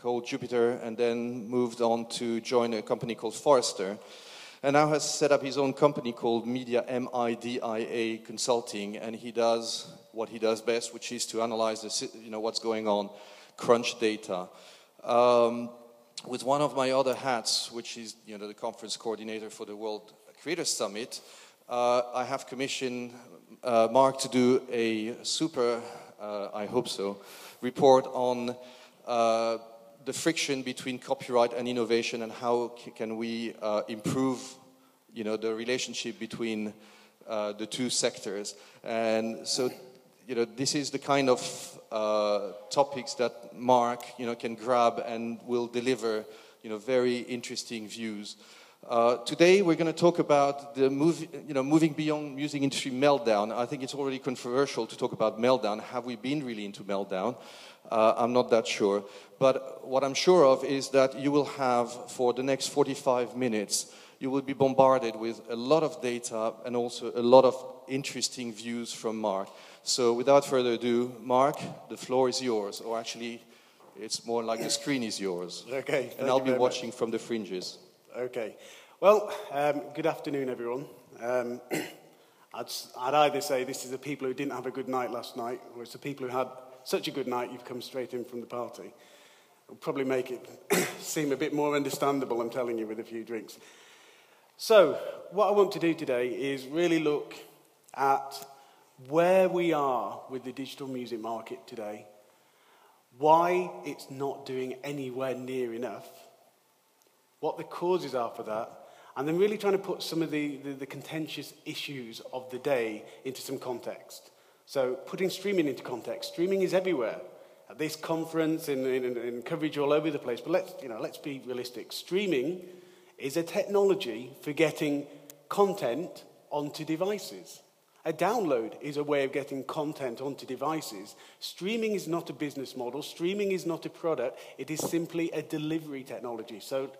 called Jupiter and then moved on to join a company called Forrester. And now has set up his own company called MIDiA M-I-D-I-A Consulting, and he does what he does best, which is to analyze the, you know, what's going on, crunch data. Um, with one of my other hats, which is you know, the conference coordinator for the World Creators Summit, uh, I have commissioned uh, Mark to do a super, uh, I hope so, report on uh, the friction between copyright and innovation and how can we uh, improve you know, the relationship between uh, the two sectors. And so you know, this is the kind of uh, topics that Mark, you know, can grab and will deliver, you know, very interesting views. Uh, today we're going to talk about the move, you know, moving beyond music industry meltdown. I think it's already controversial to talk about meltdown. Have we been really into meltdown? Uh, I'm not that sure. But what I'm sure of is that you will have, for the next 45 minutes, you will be bombarded with a lot of data and also a lot of interesting views from Mark. So without further ado, Mark, the floor is yours. Or actually, it's more like the screen is yours. Okay. And I'll be watching much. from the fringes. Okay. Well, um, good afternoon, everyone. Um, I'd, I'd, either say this is the people who didn't have a good night last night, or it's the people who had such a good night you've come straight in from the party. It'll probably make it seem a bit more understandable, I'm telling you, with a few drinks. So, what I want to do today is really look at where we are with the digital music market today, why it's not doing anywhere near enough, what the causes are for that, and then really trying to put some of the, the, the contentious issues of the day into some context. So, putting streaming into context, streaming is everywhere. At this conference, in, in, in coverage all over the place, but let's, you know, let's be realistic. Streaming is a technology for getting content onto devices. A download is a way of getting content onto devices. Streaming is not a business model. Streaming is not a product. It is simply a delivery technology. So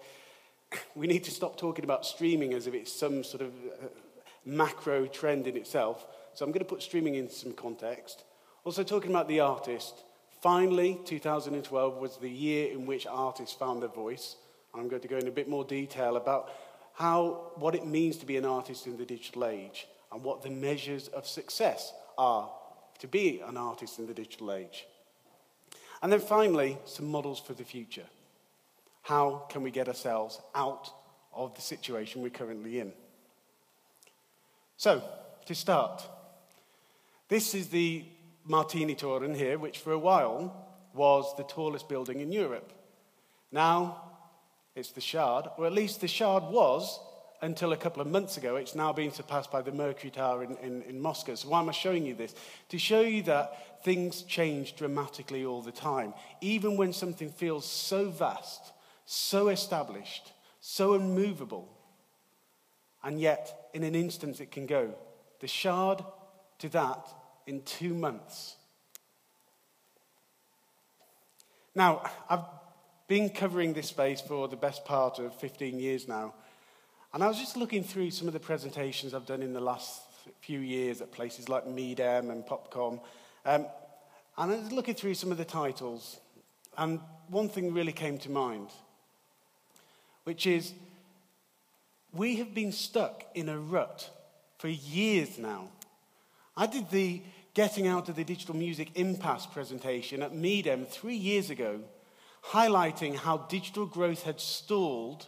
we need to stop talking about streaming as if it's some sort of uh, macro trend in itself. So I'm going to put streaming in some context. Also, talking about the artist. Finally, 2012 was the year in which artists found their voice. I'm going to go in a bit more detail about how, what it means to be an artist in the digital age and what the measures of success are to be an artist in the digital age. And then finally, some models for the future. How can we get ourselves out of the situation we're currently in? So, to start, this is the Martini-Toren here, which for a while was the tallest building in Europe. Now it's the Shard, or at least the Shard was until a couple of months ago. It's now been surpassed by the Mercury Tower in, in, in, Moscow. So, why am I showing you this? To show you that things change dramatically all the time. Even when something feels so vast, so established, so unmovable, and yet in an instant it can go. The Shard to that in two months. Now, I've been covering this space for the best part of 15 years now. And I was just looking through some of the presentations I've done in the last few years at places like Midem and Popkomm. Um, and I was looking through some of the titles, and one thing really came to mind, which is we have been stuck in a rut for years now. I did the Getting Out of the Digital Music Impasse presentation at Midem three years ago, highlighting how digital growth had stalled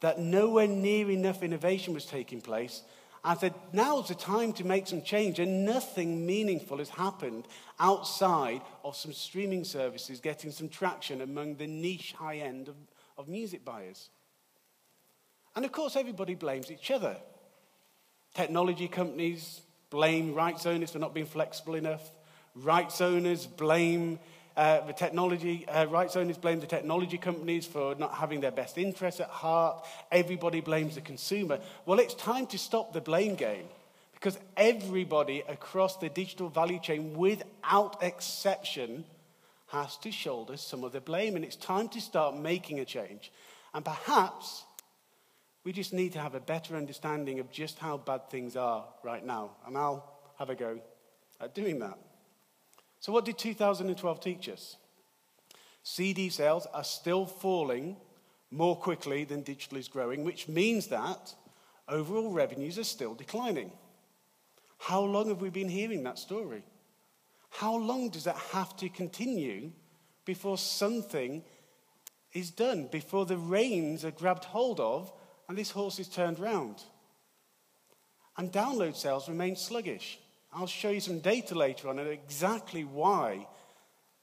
that nowhere near enough innovation was taking place. I said, now's the time to make some change, and nothing meaningful has happened outside of some streaming services getting some traction among the niche high end of, of music buyers. And of course, everybody blames each other. Technology companies blame rights owners for not being flexible enough, rights owners blame uh, the technology uh, rights owners blame the technology companies for not having their best interests at heart. Everybody blames the consumer. Well, it's time to stop the blame game because everybody across the digital value chain, without exception, has to shoulder some of the blame. And it's time to start making a change. And perhaps we just need to have a better understanding of just how bad things are right now. And I'll have a go at doing that. So, what did 2012 teach us? CD sales are still falling more quickly than digital is growing, which means that overall revenues are still declining. How long have we been hearing that story? How long does that have to continue before something is done, before the reins are grabbed hold of and this horse is turned round? And download sales remain sluggish. I'll show you some data later on exactly why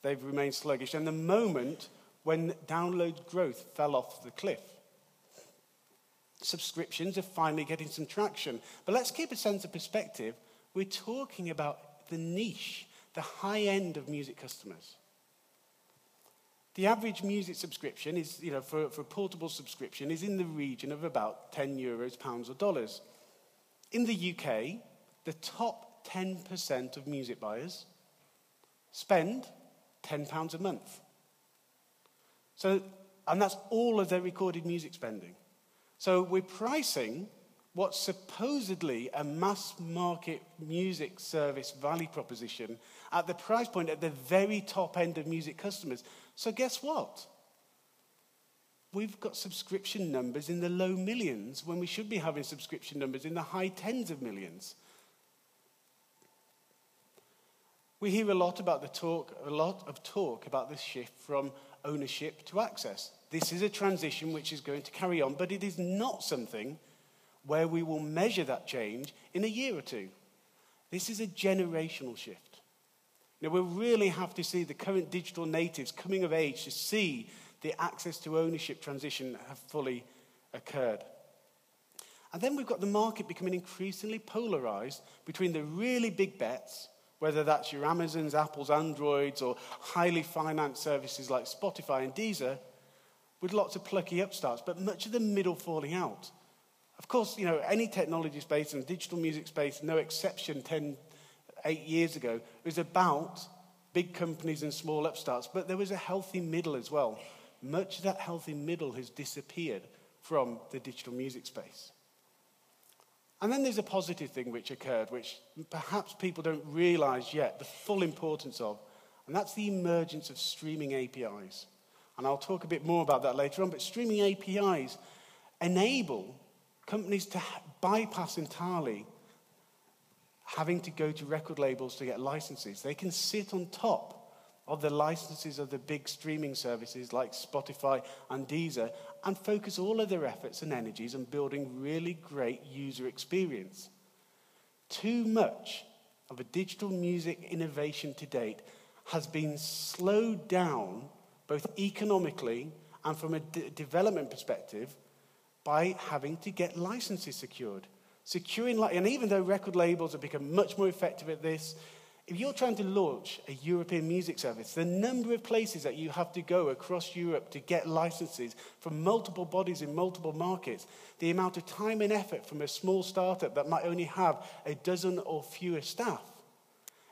they've remained sluggish and the moment when download growth fell off the cliff. Subscriptions are finally getting some traction. But let's keep a sense of perspective. We're talking about the niche, the high end of music customers. The average music subscription is, you know, for, for a portable subscription is in the region of about 10 euros, pounds, or dollars. In the UK, the top 10% of music buyers spend £10 a month. So, and that's all of their recorded music spending. So we're pricing what's supposedly a mass market music service value proposition at the price point at the very top end of music customers. So guess what? We've got subscription numbers in the low millions when we should be having subscription numbers in the high tens of millions. We hear a lot about the talk, a lot of talk about this shift from ownership to access. This is a transition which is going to carry on, but it is not something where we will measure that change in a year or two. This is a generational shift. Now, we really have to see the current digital natives coming of age to see the access to ownership transition have fully occurred. And then we've got the market becoming increasingly polarized between the really big bets whether that's your Amazons, Apples, Androids, or highly financed services like Spotify and Deezer, with lots of plucky upstarts, but much of the middle falling out. Of course, you know, any technology space and digital music space, no exception 10, 8 years ago, it was about big companies and small upstarts, but there was a healthy middle as well. Much of that healthy middle has disappeared from the digital music space. And then there's a positive thing which occurred, which perhaps people don't realize yet the full importance of, and that's the emergence of streaming APIs. And I'll talk a bit more about that later on, but streaming APIs enable companies to bypass entirely having to go to record labels to get licenses. They can sit on top of the licenses of the big streaming services like Spotify and Deezer and focus all of their efforts and energies on building really great user experience. Too much of a digital music innovation to date has been slowed down both economically and from a d- development perspective by having to get licenses secured. Securing, and even though record labels have become much more effective at this, if you're trying to launch a European music service, the number of places that you have to go across Europe to get licenses from multiple bodies in multiple markets, the amount of time and effort from a small startup that might only have a dozen or fewer staff,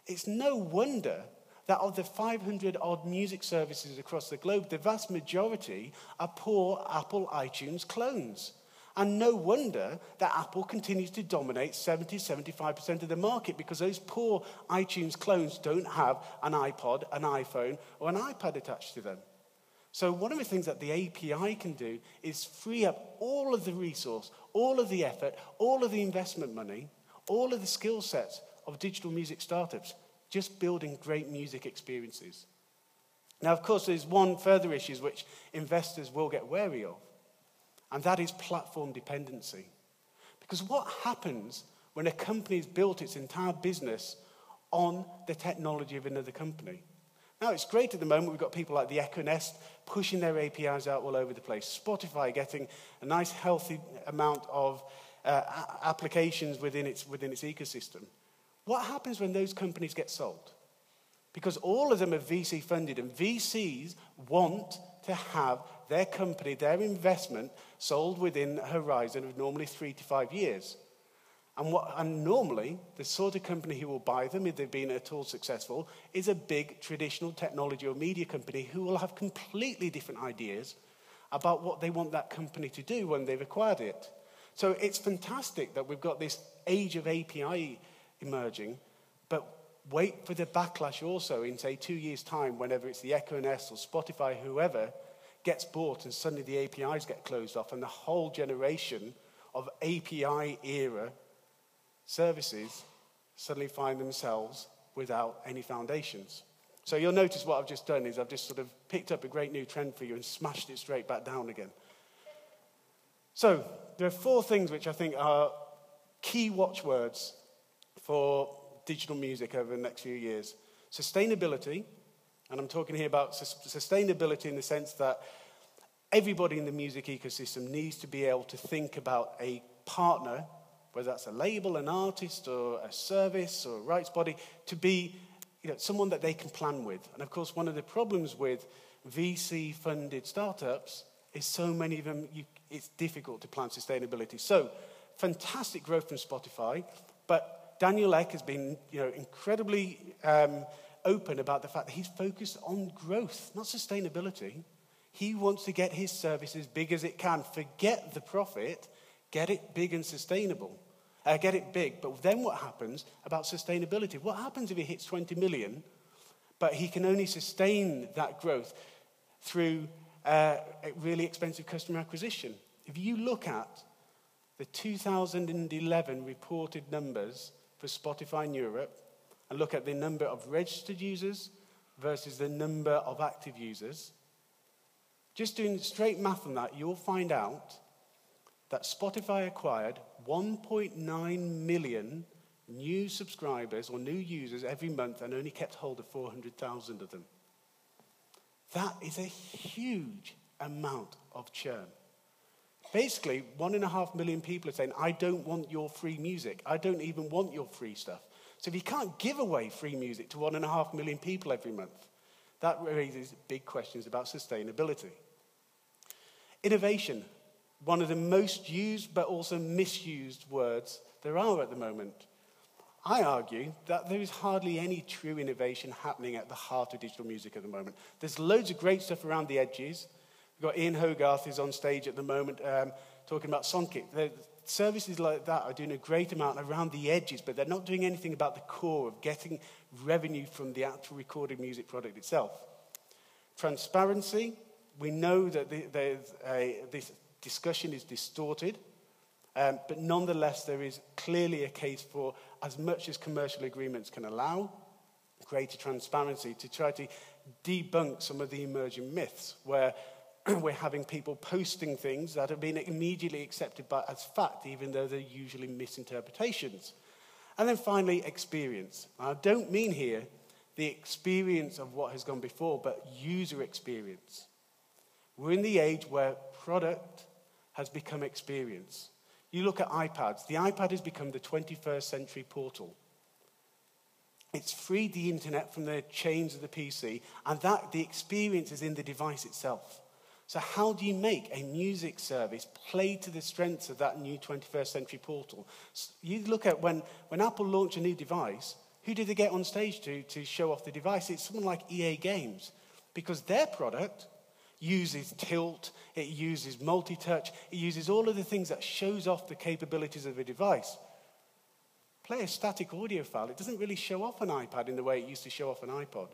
it's no wonder that of the 500 odd music services across the globe, the vast majority are poor Apple iTunes clones. And no wonder that Apple continues to dominate 70, 75% of the market because those poor iTunes clones don't have an iPod, an iPhone, or an iPad attached to them. So, one of the things that the API can do is free up all of the resource, all of the effort, all of the investment money, all of the skill sets of digital music startups just building great music experiences. Now, of course, there's one further issue which investors will get wary of and that is platform dependency. Because what happens when a company has built its entire business on the technology of another company? Now, it's great at the moment. We've got people like the Echo Nest pushing their APIs out all over the place. Spotify getting a nice, healthy amount of uh, applications within its, within its ecosystem. What happens when those companies get sold? Because all of them are VC funded, and VCs want to have their company, their investment, sold within a horizon of normally three to five years. And, what, and normally, the sort of company who will buy them, if they've been at all successful, is a big traditional technology or media company who will have completely different ideas about what they want that company to do when they've acquired it. So it's fantastic that we've got this age of API emerging, but Wait for the backlash also in, say, two years' time, whenever it's the Echo Nest or Spotify, whoever gets bought and suddenly the APIs get closed off and the whole generation of API era services suddenly find themselves without any foundations. So you'll notice what I've just done is I've just sort of picked up a great new trend for you and smashed it straight back down again. So there are four things which I think are key watchwords for digital music over the next few years. Sustainability, and I'm talking here about sustainability in the sense that everybody in the music ecosystem needs to be able to think about a partner, whether that's a label, an artist, or a service, or a rights body, to be you know, someone that they can plan with. And of course, one of the problems with VC funded startups is so many of them, you, it's difficult to plan sustainability. So, fantastic growth from Spotify, but Daniel Ek has been you know, incredibly um, open about the fact that he's focused on growth, not sustainability. He wants to get his service as big as it can. Forget the profit, get it big and sustainable. Uh, get it big. But then what happens about sustainability? What happens if he hits 20 million, but he can only sustain that growth through uh, really expensive customer acquisition? If you look at the 2011 reported numbers for Spotify in Europe and look at the number of registered users versus the number of active users, just doing straight math on that, you'll find out that Spotify acquired 1.9 million new subscribers or new users every month and only kept hold of 400,000 of them. That is a huge amount of churn. Basically, one and a half million people are saying, I don't want your free music. I don't even want your free stuff. So if you can't give away free music to one and a half million people every month, that raises big questions about sustainability. Innovation, one of the most used but also misused words there are at the moment. I argue that there is hardly any true innovation happening at the heart of digital music at the moment. There's loads of great stuff around the edges. We've got Ian Hogarth is on stage at the moment um, talking about Songkick. Services like that are doing a great amount around the edges, but they're not doing anything about the core of getting revenue from the actual recorded music product itself. Transparency, we know that the, a, this discussion is distorted, um, but nonetheless, there is clearly a case for, as much as commercial agreements can allow, greater transparency to try to debunk some of the emerging myths where we're having people posting things that have been immediately accepted by, as fact, even though they're usually misinterpretations. And then finally, experience. I don't mean here the experience of what has gone before, but user experience. We're in the age where product has become experience. You look at iPads, the iPad has become the 21st century portal. It's freed the internet from the chains of the PC, and that the experience is in the device itself. So, how do you make a music service play to the strengths of that new 21st century portal? You look at when, when Apple launched a new device, who did they get on stage to to show off the device? It's someone like EA Games, because their product uses tilt, it uses multi touch, it uses all of the things that shows off the capabilities of a device. Play a static audio file, it doesn't really show off an iPad in the way it used to show off an iPod.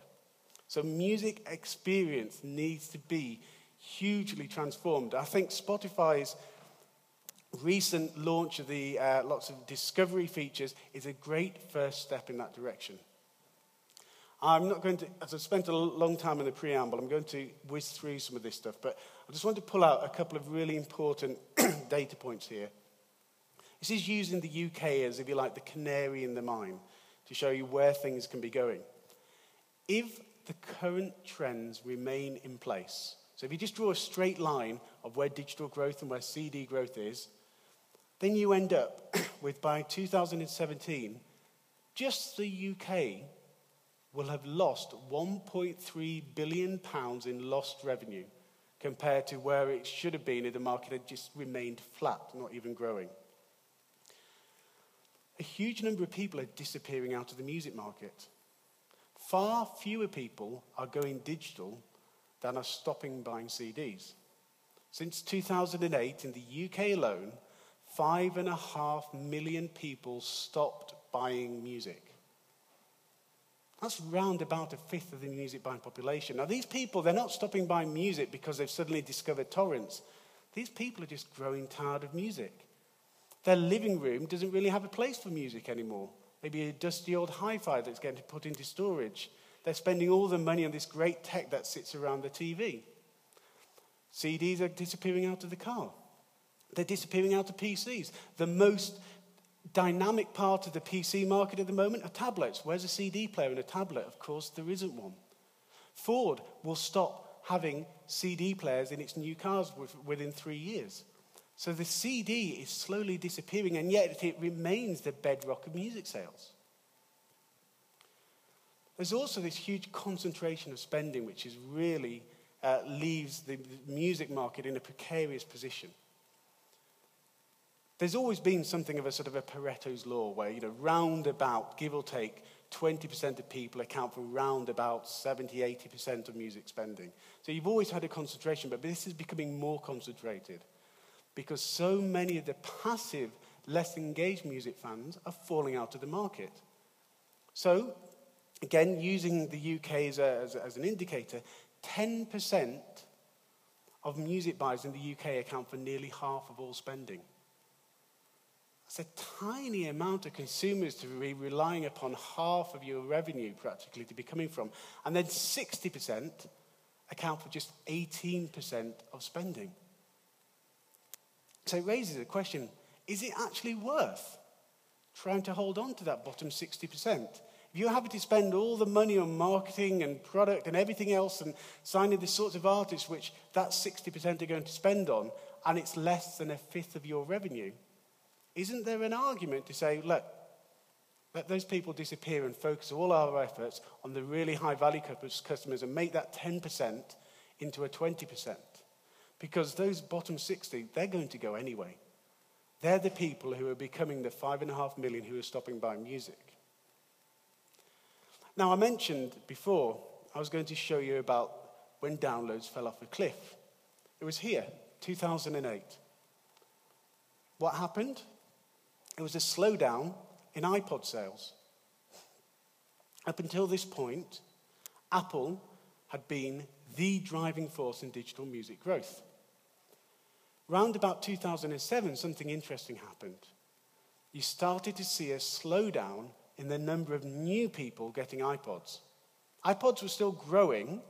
So, music experience needs to be hugely transformed. I think Spotify's recent launch of the uh, lots of discovery features is a great first step in that direction. I'm not going to, as I've spent a long time in the preamble, I'm going to whiz through some of this stuff, but I just want to pull out a couple of really important data points here. This is using the UK as, if you like, the canary in the mine to show you where things can be going. If the current trends remain in place, so if you just draw a straight line of where digital growth and where CD growth is, then you end up with by 2017, just the UK will have lost 1.3 billion pounds in lost revenue compared to where it should have been if the market had just remained flat, not even growing. A huge number of people are disappearing out of the music market. Far fewer people are going digital than are stopping buying CDs. Since 2008, in the UK alone, five and a half million people stopped buying music. That's round about a fifth of the music buying population. Now, these people, they're not stopping buying music because they've suddenly discovered torrents. These people are just growing tired of music. Their living room doesn't really have a place for music anymore. Maybe a dusty old hi fi that's getting put into storage. They're spending all the money on this great tech that sits around the TV. CDs are disappearing out of the car. They're disappearing out of PCs. The most dynamic part of the PC market at the moment are tablets. Where's a CD player in a tablet? Of course, there isn't one. Ford will stop having CD players in its new cars within three years. So the CD is slowly disappearing, and yet it remains the bedrock of music sales. There's also this huge concentration of spending, which is really uh, leaves the music market in a precarious position. There's always been something of a sort of a Pareto's law where, you know, round about, give or take, 20% of people account for round about 70, 80% of music spending. So you've always had a concentration, but this is becoming more concentrated because so many of the passive, less engaged music fans are falling out of the market. So, again, using the UK as, a, as, as an indicator, 10% of music buyers in the UK account for nearly half of all spending. It's a tiny amount of consumers to be relying upon half of your revenue practically to be coming from. And then 60% account for just 18% of spending. So it raises the question is it actually worth trying to hold on to that bottom 60%? If you're having to spend all the money on marketing and product and everything else and signing the sorts of artists which that 60% are going to spend on, and it's less than a fifth of your revenue, isn't there an argument to say, look, let those people disappear and focus all our efforts on the really high value customers and make that 10% into a 20%? Because those bottom 60, they're going to go anyway. They're the people who are becoming the five and a half million who are stopping by music. Now, I mentioned before I was going to show you about when downloads fell off a cliff. It was here, 2008. What happened? it was a slowdown in iPod sales. Up until this point, Apple had been the driving force in digital music growth. Round about 2007, something interesting happened. You started to see a slowdown in the number of new people getting iPods. iPods were still growing,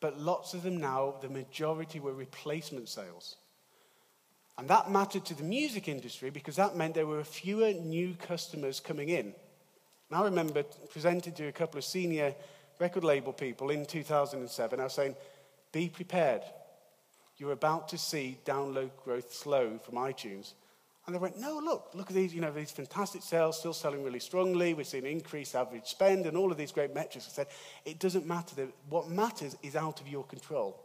but lots of them now, the majority were replacement sales. And that mattered to the music industry because that meant there were fewer new customers coming in. And I remember presenting to a couple of senior record label people in 2007. I was saying, be prepared. You're about to see download growth slow from iTunes. And they went, no, look, look at these, you know, these fantastic sales still selling really strongly. We're seeing increased average spend and all of these great metrics. I said, it doesn't matter. What matters is out of your control.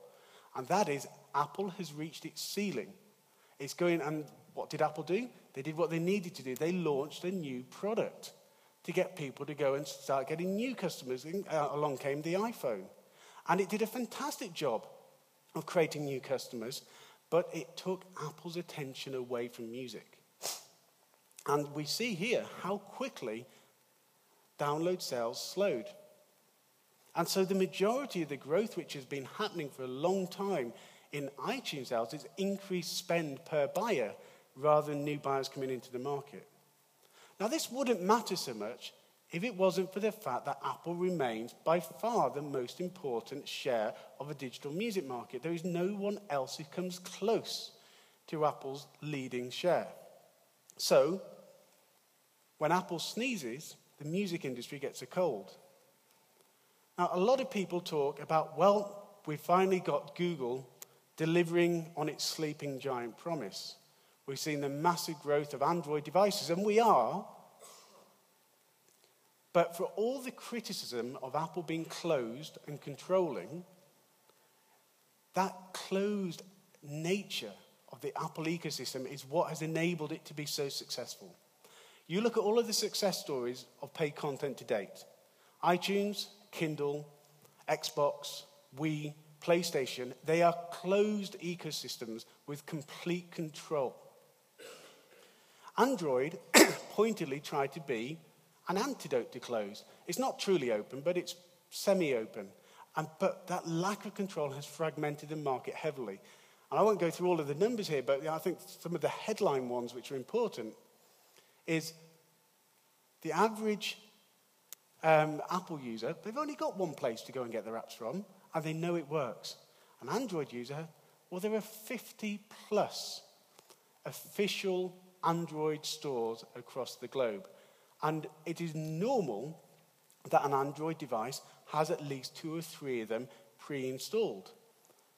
And that is Apple has reached its ceiling. It's going, and what did Apple do? They did what they needed to do. They launched a new product to get people to go and start getting new customers. Uh, along came the iPhone. And it did a fantastic job of creating new customers, but it took Apple's attention away from music. And we see here how quickly download sales slowed. And so the majority of the growth, which has been happening for a long time in iTunes sales is increased spend per buyer rather than new buyers coming into the market. Now, this wouldn't matter so much if it wasn't for the fact that Apple remains by far the most important share of a digital music market. There is no one else who comes close to Apple's leading share. So, when Apple sneezes, the music industry gets a cold. Now, a lot of people talk about, well, we finally got Google delivering on its sleeping giant promise. We've seen the massive growth of Android devices, and we are. But for all the criticism of Apple being closed and controlling, that closed nature of the Apple ecosystem is what has enabled it to be so successful. You look at all of the success stories of paid content to date iTunes, Kindle, Xbox, Wii, PlayStation, they are closed ecosystems with complete control. Android pointedly tried to be an antidote to close. It's not truly open, but it's semi open. But that lack of control has fragmented the market heavily. And I won't go through all of the numbers here, but I think some of the headline ones which are important is the average um, Apple user, they've only got one place to go and get their apps from, and they know it works. An Android user, well, there are 50 plus official Android stores across the globe. And it is normal that an Android device has at least two or three of them pre installed.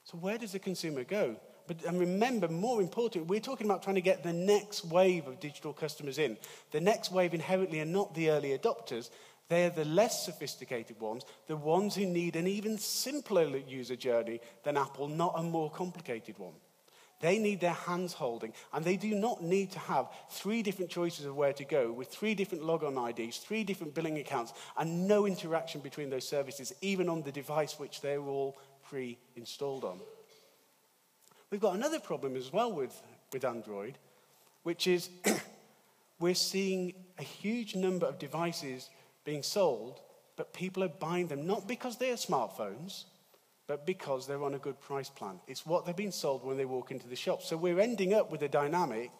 So, where does the consumer go? But and remember, more important, we're talking about trying to get the next wave of digital customers in. The next wave inherently are not the early adopters, they're the less sophisticated ones, the ones who need an even simpler user journey than Apple, not a more complicated one. They need their hands holding, and they do not need to have three different choices of where to go with three different logon IDs, three different billing accounts, and no interaction between those services, even on the device which they're all pre installed on. We've got another problem as well with, with Android, which is we're seeing a huge number of devices being sold, but people are buying them not because they are smartphones but because they're on a good price plan. It's what they've been sold when they walk into the shop. So we're ending up with a dynamic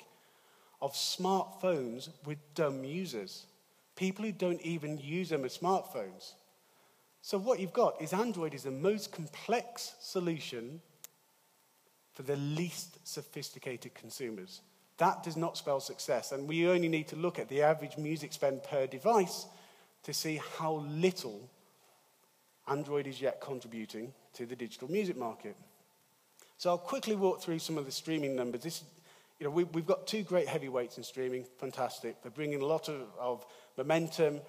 of smartphones with dumb users, people who don't even use them as smartphones. So what you've got is Android is the most complex solution for the least sophisticated consumers. That does not spell success. And we only need to look at the average music spend per device to see how little Android is yet contributing to the digital music market. So I'll quickly walk through some of the streaming numbers. This, you know, we, have got two great heavyweights in streaming, fantastic. They're bringing a lot of, of momentum.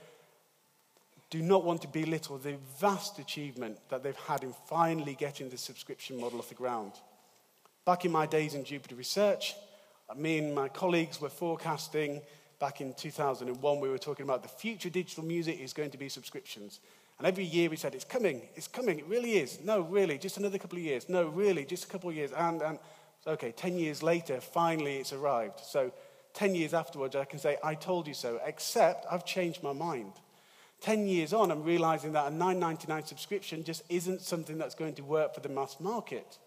Do not want to belittle the vast achievement that they've had in finally getting the subscription model off the ground. Back in my days in Jupiter Research, me and my colleagues were forecasting back in 2001, we were talking about the future digital music is going to be subscriptions. And every year we said, it's coming, it's coming, it really is. No, really, just another couple of years. No, really, just a couple of years. And, and okay, 10 years later, finally it's arrived. So 10 years afterwards, I can say, I told you so, except I've changed my mind. 10 years on, I'm realizing that a 9.99 subscription just isn't something that's going to work for the mass market.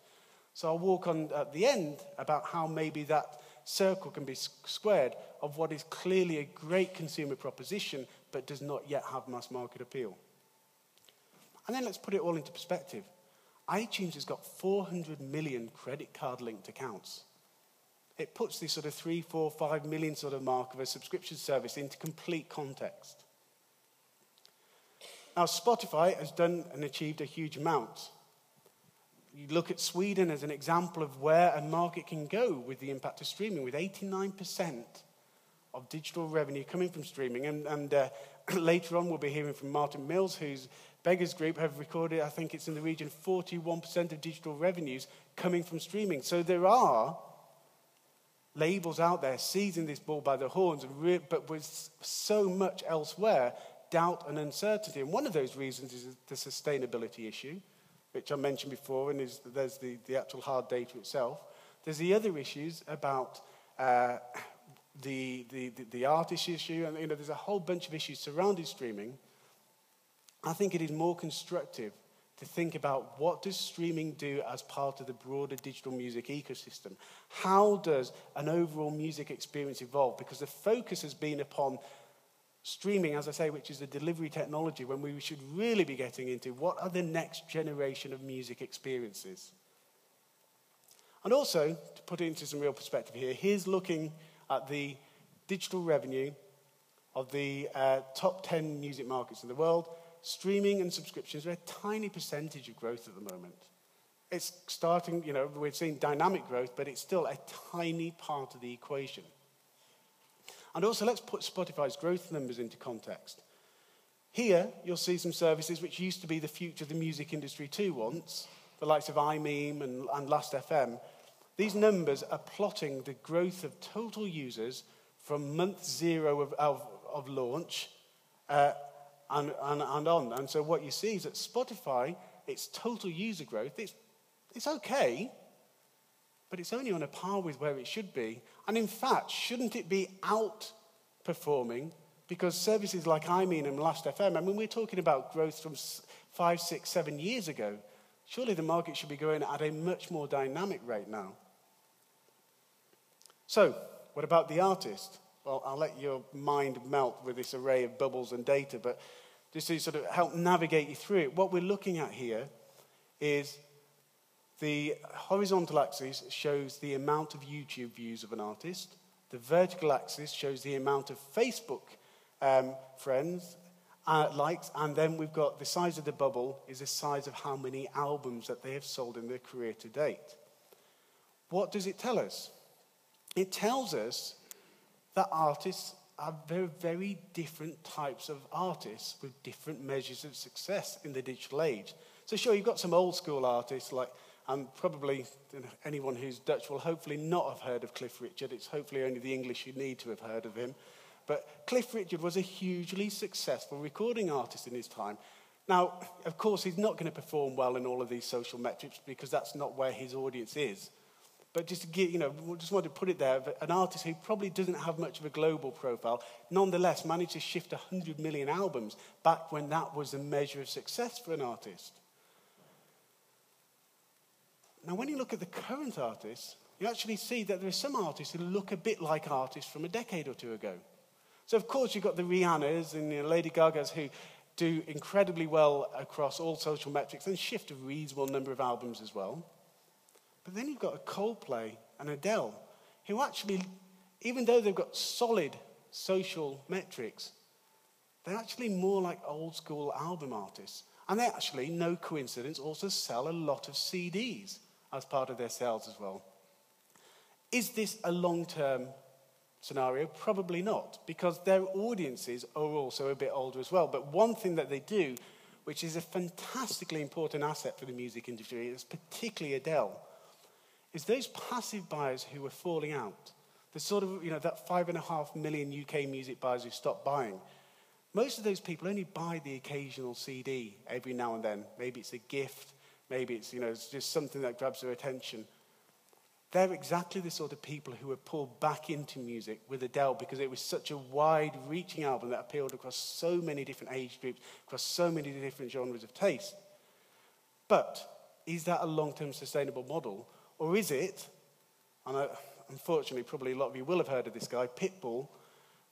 So I'll walk on at the end about how maybe that circle can be squared of what is clearly a great consumer proposition but does not yet have mass market appeal. And then let's put it all into perspective. iTunes has got 400 million credit card linked accounts. It puts this sort of three, four, five million sort of mark of a subscription service into complete context. Now, Spotify has done and achieved a huge amount. You look at Sweden as an example of where a market can go with the impact of streaming, with 89% of digital revenue coming from streaming. And, and uh, later on, we'll be hearing from Martin Mills, who's Beggars Group have recorded, I think it's in the region, 41% of digital revenues coming from streaming. So there are labels out there seizing this ball by the horns, but with so much elsewhere, doubt and uncertainty. And one of those reasons is the sustainability issue, which I mentioned before, and is, there's the, the actual hard data itself. There's the other issues about uh, the, the, the, the artist issue, and you know, there's a whole bunch of issues surrounding streaming I think it is more constructive to think about what does streaming do as part of the broader digital music ecosystem? How does an overall music experience evolve? Because the focus has been upon streaming, as I say, which is the delivery technology, when we should really be getting into what are the next generation of music experiences. And also, to put it into some real perspective here, here's looking at the digital revenue of the uh, top 10 music markets in the world streaming and subscriptions are a tiny percentage of growth at the moment. It's starting, you know, we're seeing dynamic growth, but it's still a tiny part of the equation. And also, let's put Spotify's growth numbers into context. Here, you'll see some services which used to be the future of the music industry too once, the likes of imeem and, and Last.fm. These numbers are plotting the growth of total users from month zero of, of, of launch uh, and, and, and on. And so what you see is that Spotify, its total user growth, it's, it's okay, but it's only on a par with where it should be. And in fact, shouldn't it be outperforming Because services like imeem and Last FM, I mean, we're talking about growth from five, six, seven years ago. Surely the market should be growing at a much more dynamic rate now. So, what about the artist? Well, I'll let your mind melt with this array of bubbles and data, but just to sort of help navigate you through it, what we're looking at here is the horizontal axis shows the amount of YouTube views of an artist. The vertical axis shows the amount of Facebook um, friends, uh, likes, and then we've got the size of the bubble is the size of how many albums that they have sold in their career to date. What does it tell us? It tells us that artists are very, very different types of artists with different measures of success in the digital age. So, sure, you've got some old school artists like, and probably anyone who's Dutch will hopefully not have heard of Cliff Richard. It's hopefully only the English who need to have heard of him. But Cliff Richard was a hugely successful recording artist in his time. Now, of course, he's not going to perform well in all of these social metrics because that's not where his audience is. But just to get, you know, just wanted to put it there, an artist who probably doesn't have much of a global profile, nonetheless managed to shift 100 million albums back when that was a measure of success for an artist. Now, when you look at the current artists, you actually see that there are some artists who look a bit like artists from a decade or two ago. So, of course, you've got the Rihannas and the Lady Gagas who do incredibly well across all social metrics and shift a reasonable number of albums as well. But then you've got a Coldplay and Adele who actually, even though they've got solid social metrics, they're actually more like old school album artists. And they actually, no coincidence, also sell a lot of CDs as part of their sales as well. Is this a long term scenario? Probably not, because their audiences are also a bit older as well. But one thing that they do, which is a fantastically important asset for the music industry, is particularly Adele, is those passive buyers who are falling out, the sort of, you know, that five and a half million UK music buyers who stopped buying, most of those people only buy the occasional CD every now and then. Maybe it's a gift, maybe it's, you know, it's just something that grabs their attention. They're exactly the sort of people who were pulled back into music with Adele because it was such a wide reaching album that appealed across so many different age groups, across so many different genres of taste. But is that a long term sustainable model? Or is it, and unfortunately, probably a lot of you will have heard of this guy, Pitbull.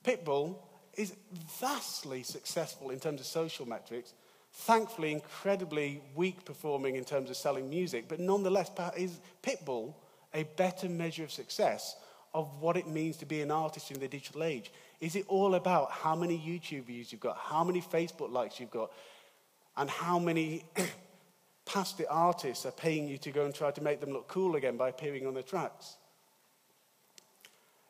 Pitbull is vastly successful in terms of social metrics, thankfully, incredibly weak performing in terms of selling music, but nonetheless, is Pitbull a better measure of success of what it means to be an artist in the digital age? Is it all about how many YouTube views you've got, how many Facebook likes you've got, and how many past the artists are paying you to go and try to make them look cool again by appearing on the tracks.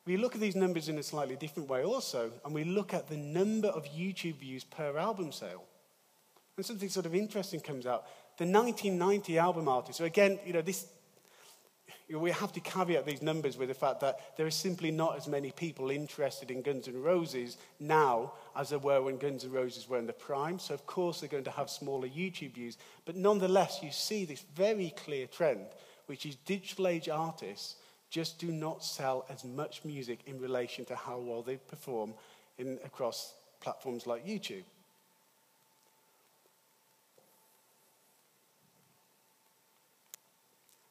We look at these numbers in a slightly different way also, and we look at the number of YouTube views per album sale. And something sort of interesting comes out. The 1990 album artist, so again, you know, this we have to caveat these numbers with the fact that there are simply not as many people interested in Guns N' Roses now as there were when Guns N' Roses were in the prime. So, of course, they're going to have smaller YouTube views. But nonetheless, you see this very clear trend, which is digital age artists just do not sell as much music in relation to how well they perform in, across platforms like YouTube.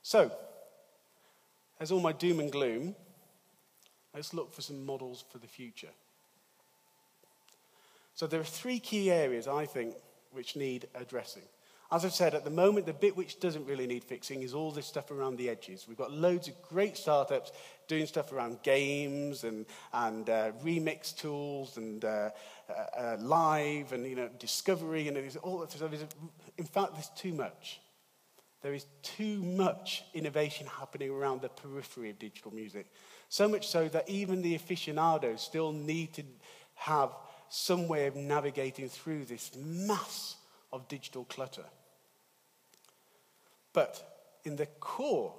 So, as all my doom and gloom, let's look for some models for the future. So there are three key areas, I think, which need addressing. As I've said, at the moment, the bit which doesn't really need fixing is all this stuff around the edges. We've got loads of great startups doing stuff around games and, and uh, remix tools and uh, uh, uh live and you know, discovery and all that stuff. In fact, there's too much. There is too much innovation happening around the periphery of digital music. So much so that even the aficionados still need to have some way of navigating through this mass of digital clutter. But in the core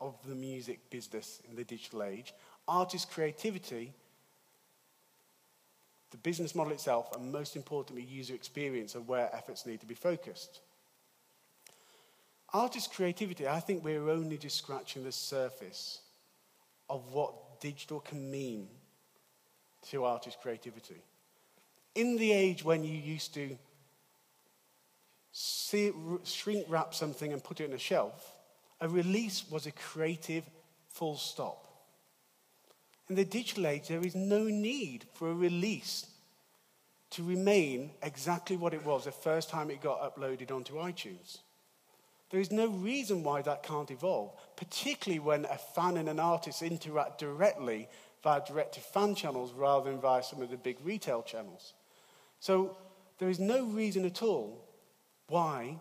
of the music business in the digital age, artist creativity, the business model itself, and most importantly, user experience are where efforts need to be focused. Artist creativity, I think we're only just scratching the surface of what digital can mean to artist creativity. In the age when you used to see, shrink wrap something and put it on a shelf, a release was a creative full stop. In the digital age, there is no need for a release to remain exactly what it was the first time it got uploaded onto iTunes. There is no reason why that can't evolve, particularly when a fan and an artist interact directly via direct to fan channels rather than via some of the big retail channels. So there is no reason at all why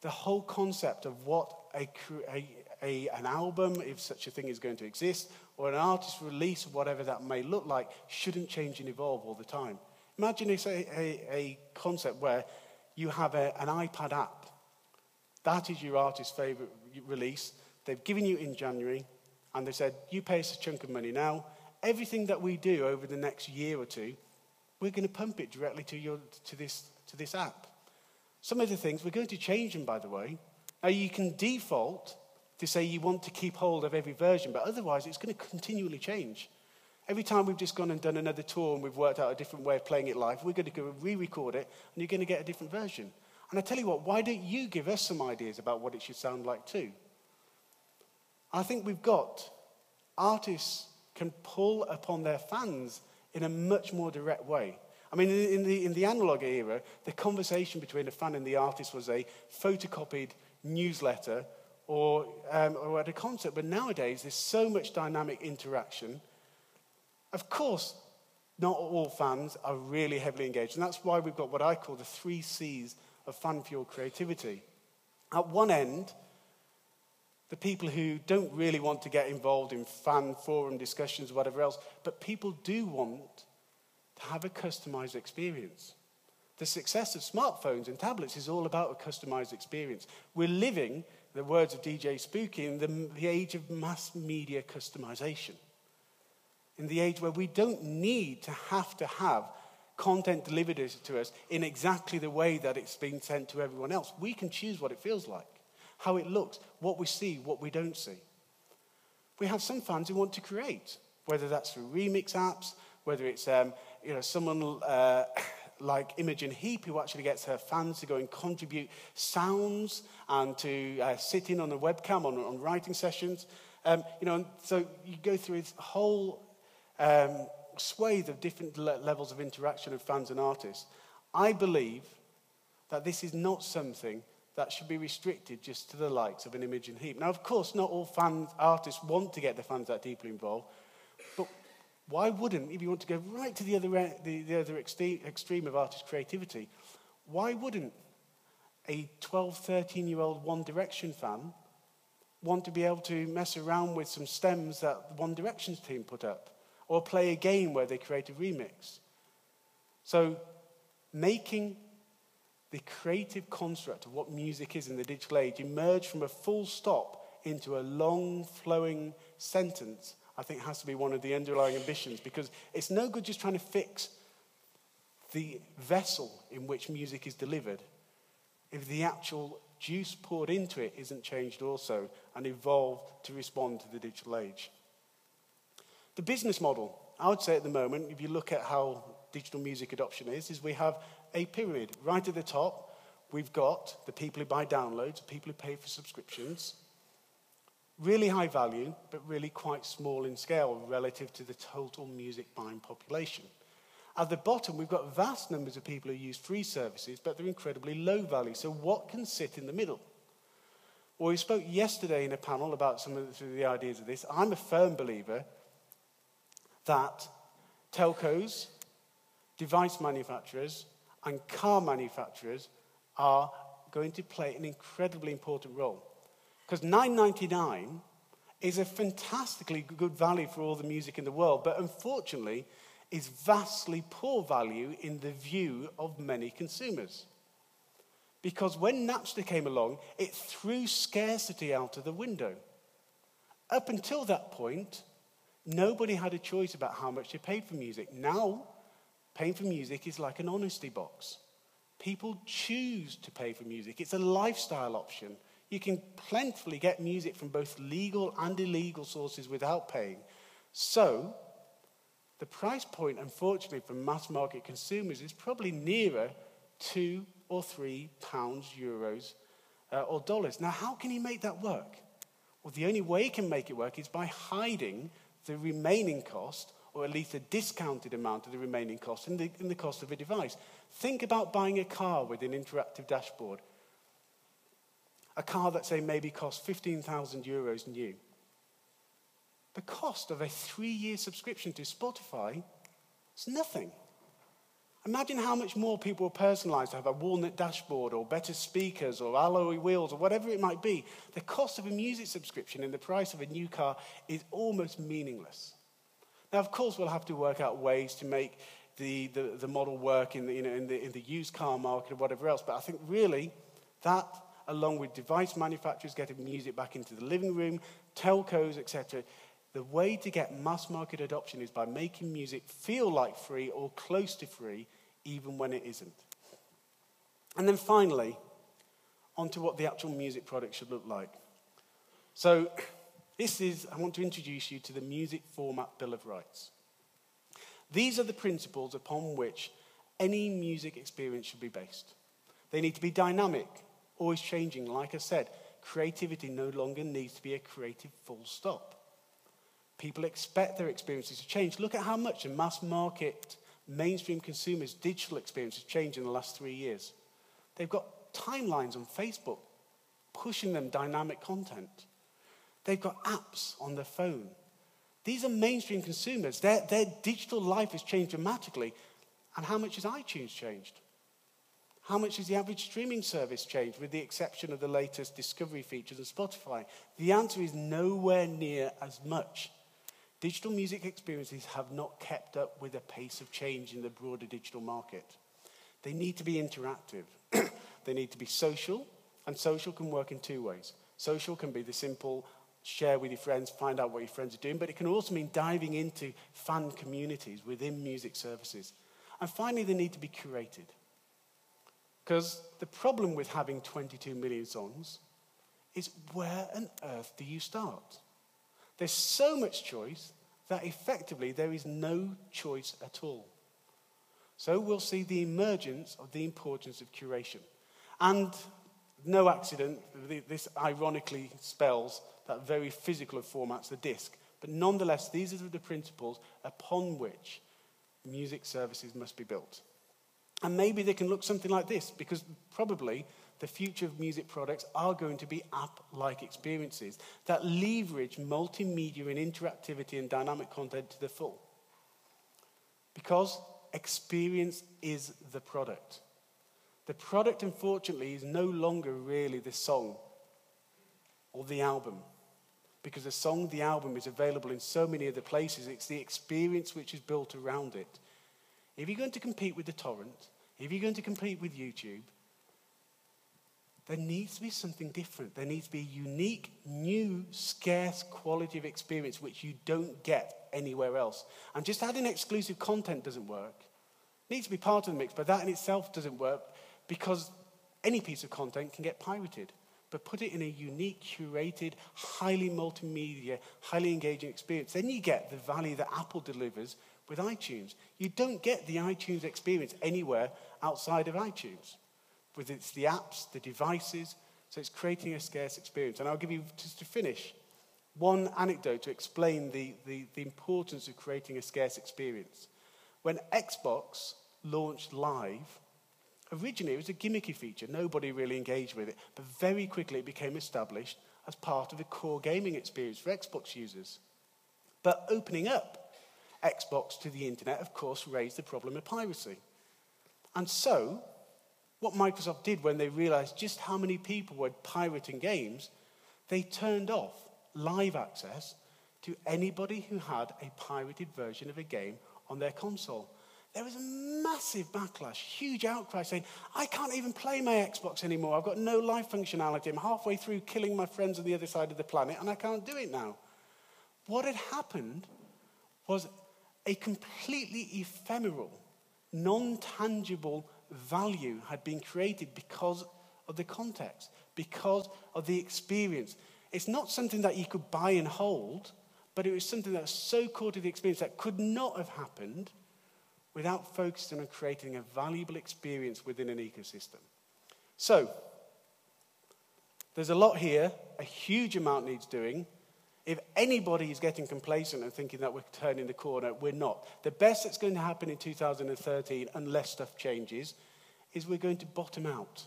the whole concept of what a, a, a, an album, if such a thing is going to exist, or an artist release, or whatever that may look like, shouldn't change and evolve all the time. Imagine it's a, a, a concept where you have an iPad app. That is your artist's favorite release. They've given you in January, and they said, You pay us a chunk of money now. Everything that we do over the next year or two, we're going to pump it directly to, your, to, this, to this app. Some of the things, we're going to change them, by the way. Now, you can default to say you want to keep hold of every version, but otherwise, it's going to continually change. Every time we've just gone and done another tour and we've worked out a different way of playing it live, we're going to go re record it and you're going to get a different version. And I tell you what, why don't you give us some ideas about what it should sound like too? I think we've got artists can pull upon their fans in a much more direct way. I mean, in the, in the analog era, the conversation between a fan and the artist was a photocopied newsletter or, um, or at a concert. But nowadays, there's so much dynamic interaction. Of course, not all fans are really heavily engaged. And that's why we've got what I call the three C's of fan fueled creativity. At one end, the people who don't really want to get involved in fan forum discussions or whatever else, but people do want to have a customized experience. The success of smartphones and tablets is all about a customized experience. We're living, the words of DJ Spooky, in the, the age of mass media customization. In the age where we don't need to have to have content delivered to us in exactly the way that it's been sent to everyone else. We can choose what it feels like how it looks, what we see, what we don't see. We have some fans who want to create, whether that's through remix apps, whether it's um, you know, someone uh, like Imogen Heap who actually gets her fans to go and contribute sounds and to uh, sit in on a webcam on, on writing sessions. Um, you know, so you go through this whole um, swathe of different le- levels of interaction of fans and artists. I believe that this is not something that should be restricted just to the likes of an Imogen Heap. Now, of course, not all fans, artists want to get their fans that deeply involved, but why wouldn't, if you want to go right to the other, the, the other extreme of artist creativity, why wouldn't a 12, 13 year old One Direction fan want to be able to mess around with some stems that the One Direction's team put up? Or play a game where they create a remix? So, making the creative construct of what music is in the digital age emerge from a full stop into a long flowing sentence, I think has to be one of the underlying ambitions because it's no good just trying to fix the vessel in which music is delivered if the actual juice poured into it isn't changed also and evolved to respond to the digital age. The business model, I would say at the moment, if you look at how digital music adoption is, is we have a pyramid. Right at the top, we've got the people who buy downloads, the people who pay for subscriptions. Really high value, but really quite small in scale relative to the total music buying population. At the bottom, we've got vast numbers of people who use free services, but they're incredibly low value. So, what can sit in the middle? Well, we spoke yesterday in a panel about some of the, ideas of this. I'm a firm believer that telcos, device manufacturers, and car manufacturers are going to play an incredibly important role. Because 9.99 is a fantastically good value for all the music in the world, but unfortunately is vastly poor value in the view of many consumers. Because when Napster came along, it threw scarcity out of the window. Up until that point, nobody had a choice about how much they paid for music. Now, Paying for music is like an honesty box. People choose to pay for music, it's a lifestyle option. You can plentifully get music from both legal and illegal sources without paying. So, the price point, unfortunately, for mass market consumers is probably nearer two or three pounds, euros, uh, or dollars. Now, how can he make that work? Well, the only way he can make it work is by hiding the remaining cost, or at least a discounted amount of the remaining cost, in the, in the cost of a device. Think about buying a car with an interactive dashboard. A car that, say, maybe costs 15,000 euros new. The cost of a three year subscription to Spotify is nothing. Imagine how much more people will personalize to have a walnut dashboard or better speakers or alloy wheels or whatever it might be. The cost of a music subscription and the price of a new car is almost meaningless. Now, of course, we'll have to work out ways to make the, the, the model work in the, you know, in, the, in the used car market or whatever else, but I think really that, along with device manufacturers getting music back into the living room, telcos, etc., the way to get mass market adoption is by making music feel like free or close to free, even when it isn't. And then finally, onto what the actual music product should look like. So, this is, I want to introduce you to the Music Format Bill of Rights. These are the principles upon which any music experience should be based. They need to be dynamic, always changing. Like I said, creativity no longer needs to be a creative full stop. People expect their experiences to change. Look at how much a mass market, mainstream consumers' digital experience has changed in the last three years. They've got timelines on Facebook pushing them dynamic content. They've got apps on their phone. These are mainstream consumers. Their, their digital life has changed dramatically. And how much has iTunes changed? How much has the average streaming service changed, with the exception of the latest discovery features and Spotify? The answer is nowhere near as much. Digital music experiences have not kept up with the pace of change in the broader digital market. They need to be interactive. they need to be social, and social can work in two ways. Social can be the simple share with your friends, find out what your friends are doing, but it can also mean diving into fan communities within music services. And finally, they need to be curated. Because the problem with having 22 million songs is where on earth do you start? There's so much choice that effectively there is no choice at all. So we'll see the emergence of the importance of curation. And no accident, this ironically spells that very physical of formats, the disc. But nonetheless, these are the principles upon which music services must be built. And maybe they can look something like this, because probably the future of music products are going to be app like experiences that leverage multimedia and interactivity and dynamic content to the full. Because experience is the product. The product, unfortunately, is no longer really the song or the album. Because the song, the album, is available in so many other places. It's the experience which is built around it. If you're going to compete with the torrent, if you're going to compete with YouTube, there needs to be something different. There needs to be a unique, new, scarce quality of experience which you don't get anywhere else. And just adding exclusive content doesn't work. It needs to be part of the mix, but that in itself doesn't work because any piece of content can get pirated. But put it in a unique, curated, highly multimedia, highly engaging experience. Then you get the value that Apple delivers with iTunes. You don't get the iTunes experience anywhere outside of iTunes with its the apps, the devices. So it's creating a scarce experience. And I'll give you, just to finish, one anecdote to explain the, the, the importance of creating a scarce experience. When Xbox launched Live, originally it was a gimmicky feature. Nobody really engaged with it. But very quickly it became established as part of the core gaming experience for Xbox users. But opening up Xbox to the internet, of course, raised the problem of piracy. And so, what Microsoft did when they realized just how many people were pirating games, they turned off live access to anybody who had a pirated version of a game on their console. There was a massive backlash, huge outcry saying, I can't even play my Xbox anymore. I've got no live functionality. I'm halfway through killing my friends on the other side of the planet and I can't do it now. What had happened was a completely ephemeral, non tangible value had been created because of the context, because of the experience. It's not something that you could buy and hold, But it was something that was so core to the experience that could not have happened without focusing on creating a valuable experience within an ecosystem. So, there's a lot here, a huge amount needs doing. If anybody is getting complacent and thinking that we're turning the corner, we're not. The best that's going to happen in 2013, unless stuff changes, is we're going to bottom out.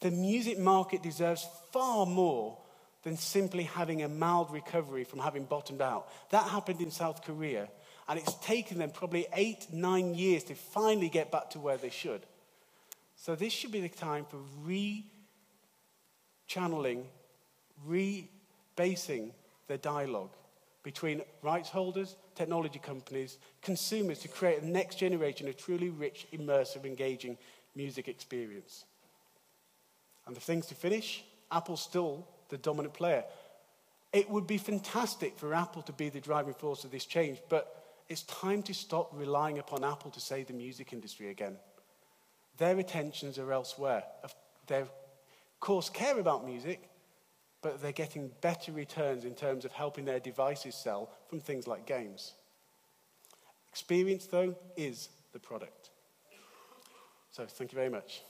The music market deserves far more than simply having a mild recovery from having bottomed out. That happened in South Korea, and it's taken them probably eight, nine years to finally get back to where they should. So, this should be the time for re channeling, rebasing the dialogue between rights holders, technology companies, consumers to create a next generation of truly rich, immersive, engaging music experience. And the things to finish Apple's still the dominant player. It would be fantastic for Apple to be the driving force of this change, but it's time to stop relying upon Apple to save the music industry again. Their attentions are elsewhere. They, of course, care about music, but they're getting better returns in terms of helping their devices sell from things like games. Experience, though, is the product. So, thank you very much.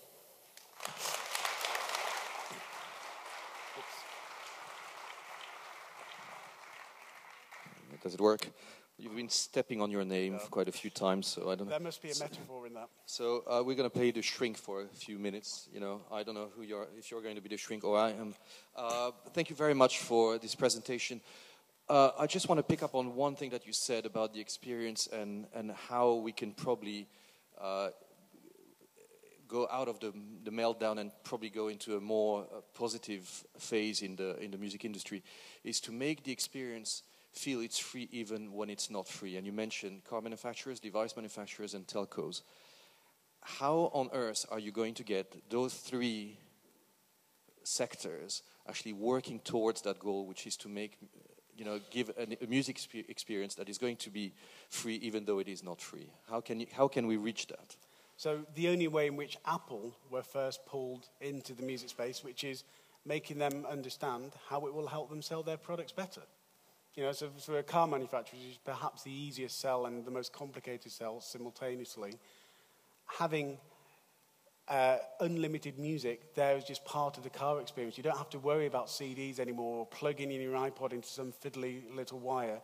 Does it work? You've been stepping on your name yeah. quite a few times, so I don't know. There must be a metaphor in that. So uh, we're going to play the shrink for a few minutes. You know, I don't know who you're, if you're going to be the shrink or I am. Uh, thank you very much for this presentation. Uh, I just want to pick up on one thing that you said about the experience and, and how we can probably uh, go out of the, the meltdown and probably go into a more uh, positive phase in the, in the music industry, is to make the experience feel it's free even when it's not free. And you mentioned car manufacturers, device manufacturers, and telcos. How on earth are you going to get those three sectors actually working towards that goal, which is to make, you know, give a, a music experience that is going to be free even though it is not free? How can, you, how can we reach that? So the only way in which Apple were first pulled into the music space, which is making them understand how it will help them sell their products better. You know, so for a car manufacturer, is perhaps the easiest sell and the most complicated sell simultaneously, having uh, unlimited music there is just part of the car experience. You don't have to worry about CDs anymore or plugging in your iPod into some fiddly little wire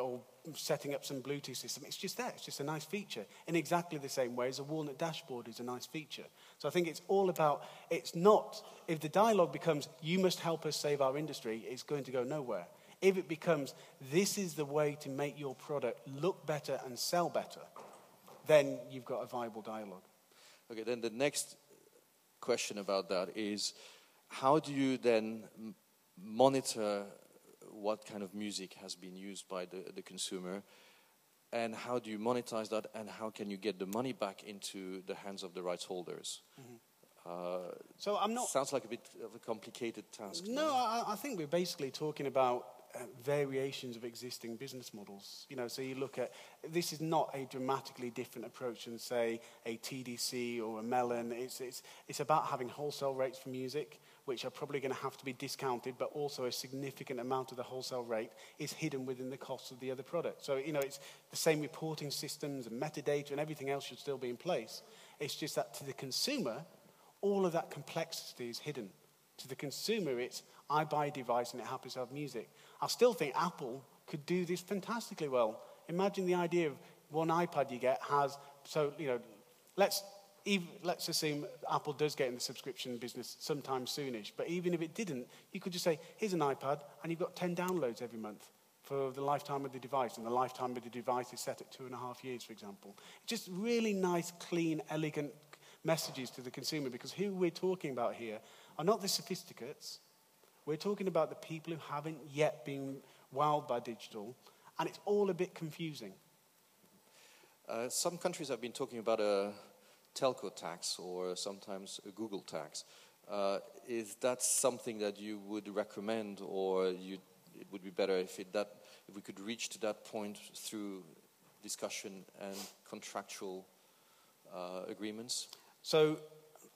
or setting up some Bluetooth system. It's just that. It's just a nice feature. In exactly the same way as a walnut dashboard is a nice feature. So I think it's all about, it's not, if the dialogue becomes, you must help us save our industry, it's going to go nowhere. If it becomes, this is the way to make your product look better and sell better, then you've got a viable dialogue. Okay, then the next question about that is how do you then monitor what kind of music has been used by the, the consumer? And how do you monetize that? And how can you get the money back into the hands of the rights holders? Mm-hmm. Uh, so I'm not. Sounds like a bit of a complicated task. No, I, I, think we're basically talking about Uh, variations of existing business models. You know, so you look at this is not a dramatically different approach than say a TDC or a Melon. It's it's it's about having wholesale rates for music, which are probably going to have to be discounted, but also a significant amount of the wholesale rate is hidden within the cost of the other product. So you know, it's the same reporting systems and metadata and everything else should still be in place. It's just that to the consumer, all of that complexity is hidden. To the consumer, it's I buy a device and it happens to have music. I still think Apple could do this fantastically well. Imagine the idea of one iPad you get has, so, you know, let's, even, let's assume Apple does get in the subscription business sometime soonish, but even if it didn't, you could just say, here's an iPad, and you've got 10 downloads every month for the lifetime of the device, and the lifetime of the device is set at two and a half years, for example. Just really nice, clean, elegant messages to the consumer, because who we're talking about here are not the sophisticates, we're talking about the people who haven't yet been wowed by digital, and it's all a bit confusing. Uh, some countries have been talking about a telco tax or sometimes a Google tax. Uh, is that something that you would recommend, or you, it would be better if, it, that, if we could reach to that point through discussion and contractual uh, agreements? So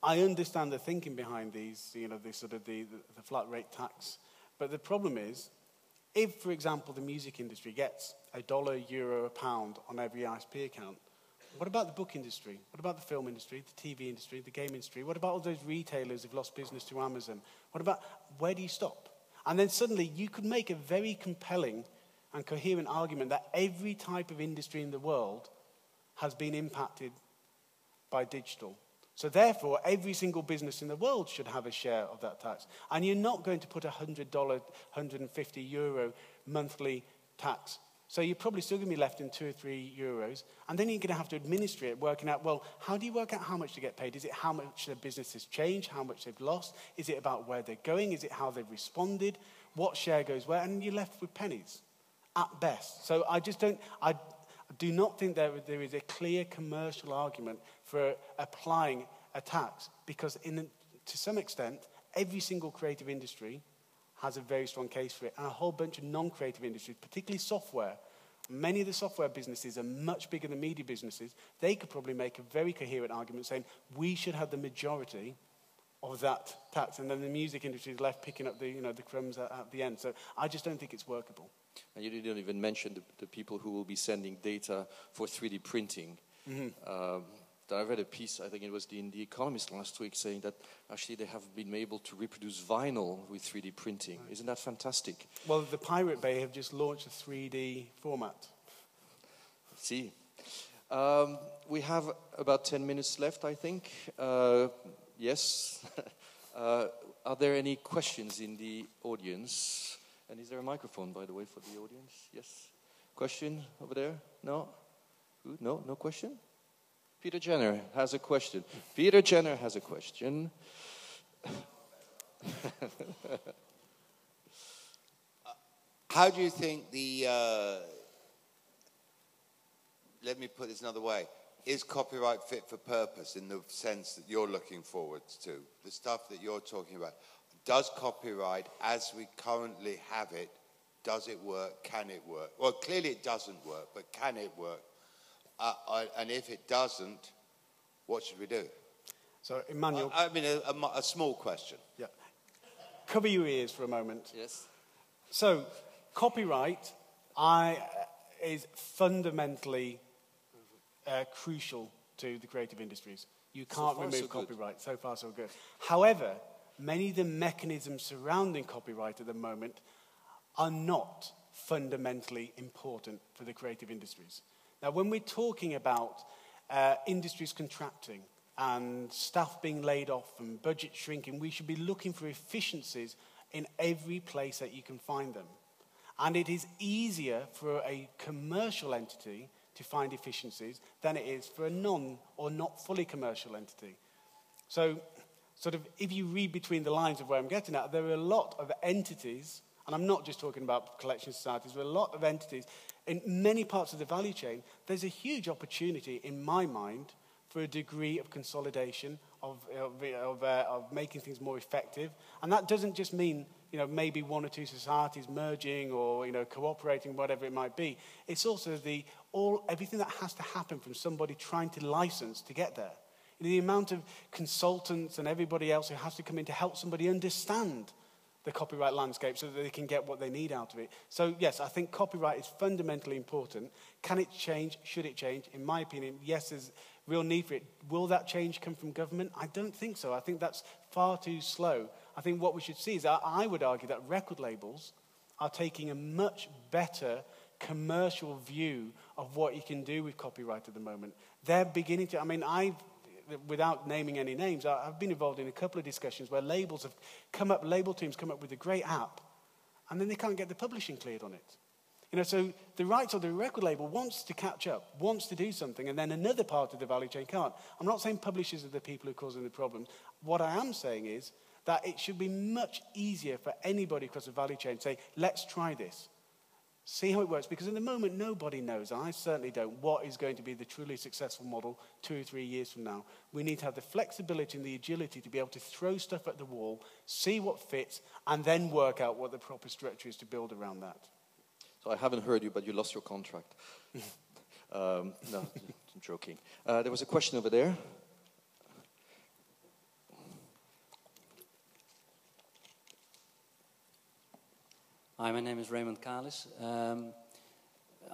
I understand the thinking behind these, you know, the sort of the, the, the flat rate tax. But the problem is, If, for example, the music industry gets a dollar, euro, a pound on every ISP account, what about the book industry? What about the film industry, the TV industry, the game industry? What about all those retailers who've lost business to Amazon? What about where do you stop? And then suddenly you could make a very compelling and coherent argument that every type of industry in the world has been impacted by digital. So, therefore, every single business in the world should have a share of that tax. And you're not going to put a $100, 150 euro monthly tax. So, you're probably still going to be left in two or three euros. And then you're going to have to administer it, working out, well, how do you work out how much to get paid? Is it how much the business has changed, how much they've lost? Is it about where they're going? Is it how they've responded? What share goes where? And you're left with pennies at best. So, I just don't, I do not think there, there is a clear commercial argument for applying a tax because, in, to some extent, every single creative industry has a very strong case for it, and a whole bunch of non creative industries, particularly software. Many of the software businesses are much bigger than media businesses. They could probably make a very coherent argument saying we should have the majority of that tax, and then the music industry is left picking up the, you know, the crumbs at, at the end. So I just don't think it's workable. And you didn't even mention the, the people who will be sending data for 3D printing. Mm-hmm. Um, I read a piece, I think it was in The Economist last week, saying that actually they have been able to reproduce vinyl with 3D printing. Right. Isn't that fantastic? Well, the Pirate Bay have just launched a 3D format. See. Um, we have about 10 minutes left, I think. Uh, yes. uh, are there any questions in the audience? And is there a microphone, by the way, for the audience? Yes? Question over there? No? No? No question? Peter Jenner has a question. Peter Jenner has a question. How do you think the. Uh, let me put this another way. Is copyright fit for purpose in the sense that you're looking forward to? The stuff that you're talking about does copyright as we currently have it, does it work? Can it work? Well, clearly it doesn't work, but can it work? Uh, I, and if it doesn't, what should we do? So, Emmanuel. I, I mean, a, a, a, small question. Yeah. Cover your ears for a moment. Yes. So, copyright I, is fundamentally uh, crucial to the creative industries. You can't so remove so copyright. Good. So far, so good. However, many of the mechanisms surrounding copyright at the moment are not fundamentally important for the creative industries. Now, when we're talking about uh, industries contracting and staff being laid off and budget shrinking, we should be looking for efficiencies in every place that you can find them. And it is easier for a commercial entity to find efficiencies than it is for a non or not fully commercial entity. So sort of, if you read between the lines of where I'm getting at, there are a lot of entities, and I'm not just talking about collection societies, but a lot of entities in many parts of the value chain. There's a huge opportunity, in my mind, for a degree of consolidation, of, of, of, uh, of making things more effective. And that doesn't just mean you know, maybe one or two societies merging or, you know, cooperating, whatever it might be. It's also the, all, everything that has to happen from somebody trying to license to get there the amount of consultants and everybody else who has to come in to help somebody understand the copyright landscape so that they can get what they need out of it. So, yes, I think copyright is fundamentally important. Can it change? Should it change? In my opinion, yes, there's real need for it. Will that change come from government? I don't think so. I think that's far too slow. I think what we should see is I would argue that record labels are taking a much better commercial view of what you can do with copyright at the moment. They're beginning to, I mean, I've without naming any names, I've been involved in a couple of discussions where labels have come up, label teams come up with a great app, and then they can't get the publishing cleared on it. You know, so the rights of the record label wants to catch up, wants to do something, and then another part of the value chain can't. I'm not saying publishers are the people who are causing the problems. What I am saying is that it should be much easier for anybody across the value chain to say, let's try this. See how it works. Because in the moment, nobody knows, and I certainly don't, what is going to be the truly successful model two or three years from now. We need to have the flexibility and the agility to be able to throw stuff at the wall, see what fits, and then work out what the proper structure is to build around that. So I haven't heard you, but you lost your contract. um, no, I'm joking. Uh, there was a question over there. Hi, my name is Raymond Kalis. Um,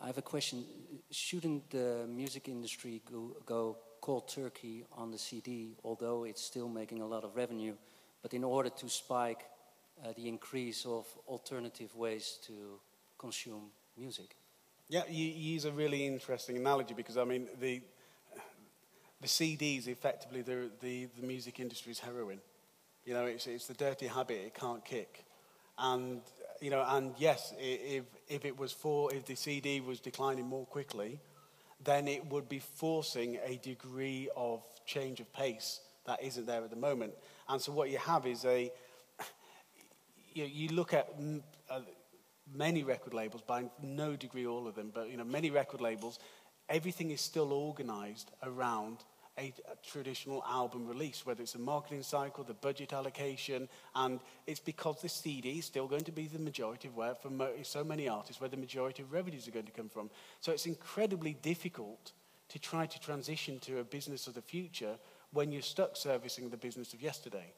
I have a question. Shouldn't the music industry go, go cold turkey on the CD, although it's still making a lot of revenue, but in order to spike uh, the increase of alternative ways to consume music? Yeah, you, you use a really interesting analogy because I mean the the CD is effectively the, the, the music industry's heroin. You know, it's, it's the dirty habit it can't kick. And, you know, and yes, if, if it was for, if the CD was declining more quickly, then it would be forcing a degree of change of pace that isn't there at the moment. And so what you have is a, you, you look at uh, many record labels, by no degree all of them, but, you know, many record labels, everything is still organized around a, a, traditional album release, whether it's a marketing cycle, the budget allocation, and it's because the CD is still going to be the majority of where, for mo- so many artists, where the majority of revenues are going to come from. So it's incredibly difficult to try to transition to a business of the future when you're stuck servicing the business of yesterday.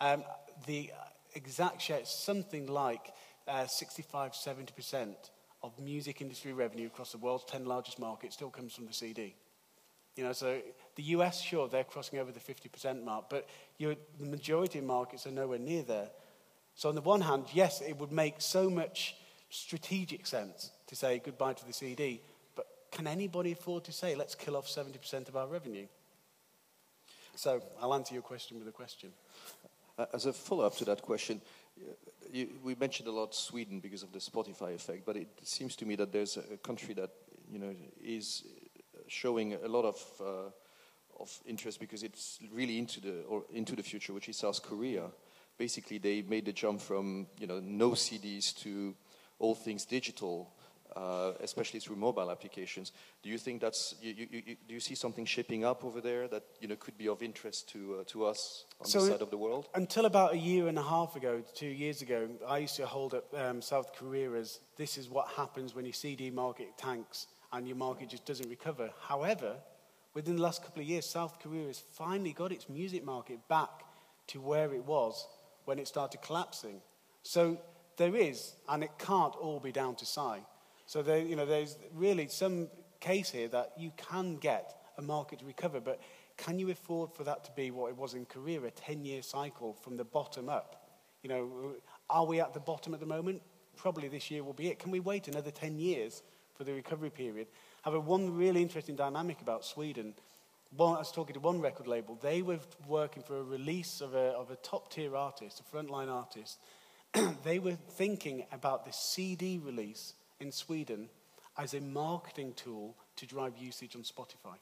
Um, the exact share, is something like uh, 65, 70% of music industry revenue across the world's 10 largest markets still comes from the CD. You know, so the US, sure, they're crossing over the 50% mark, but the majority of markets are nowhere near there. So on the one hand, yes, it would make so much strategic sense to say goodbye to the CD, but can anybody afford to say, let's kill off 70% of our revenue? So I'll answer your question with a question. Uh, as a follow-up to that question, you, we mentioned a lot Sweden because of the Spotify effect, but it seems to me that there's a country that you know is showing a lot of uh, of interest because it's really into the or into the future, which is South Korea. Basically, they made the jump from you know no CDs to all things digital, uh, especially through mobile applications. Do you think that's you, you, you, do you see something shaping up over there that you know could be of interest to uh, to us on so this side of the world? Until about a year and a half ago, two years ago, I used to hold up um, South Korea as this is what happens when your CD market tanks and your market just doesn't recover. However, within the last couple of years, South Korea has finally got its music market back to where it was when it started collapsing. So there is, and it can't all be down to Psy. So there, you know, there's really some case here that you can get a market to recover, but can you afford for that to be what it was in Korea, a 10-year cycle from the bottom up? You know, are we at the bottom at the moment? Probably this year will be it. Can we wait another 10 years for the recovery period. However, one really interesting dynamic about Sweden, one, I was talking to one record label, they were working for a release of a, of a top tier artist, a frontline artist. they were thinking about the CD release in Sweden as a marketing tool to drive usage on Spotify.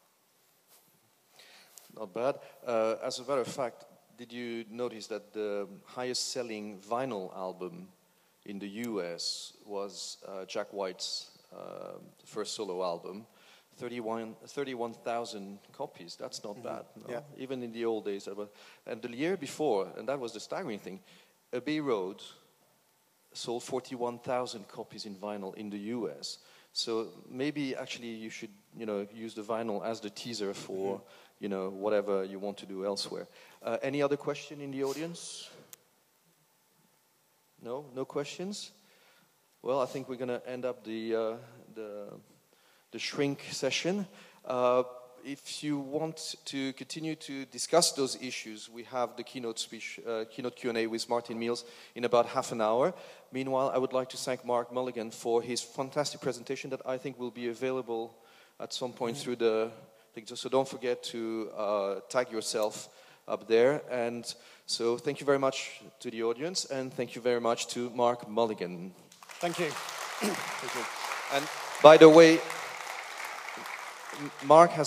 Not bad. Uh, as a matter of fact, did you notice that the highest selling vinyl album in the US was uh, Jack White's uh, first solo album, 31,000 31, copies. That's not mm-hmm. bad. No? Yeah. Even in the old days. And the year before, and that was the staggering thing, Abbey Road sold 41,000 copies in vinyl in the US. So maybe actually you should, you know, use the vinyl as the teaser for, mm-hmm. you know, whatever you want to do elsewhere. Uh, any other question in the audience? No, no questions. Well, I think we're going to end up the, uh, the, the, shrink session. Uh, if you want to continue to discuss those issues, we have the keynote speech, uh, keynote Q&A with Martin Mills in about half an hour. Meanwhile, I would like to thank Mark Mulligan for his fantastic presentation that I think will be available at some point through the. So don't forget to uh, tag yourself up there. And so thank you very much to the audience, and thank you very much to Mark Mulligan. Thank you. Thank you. And by the way, Mark has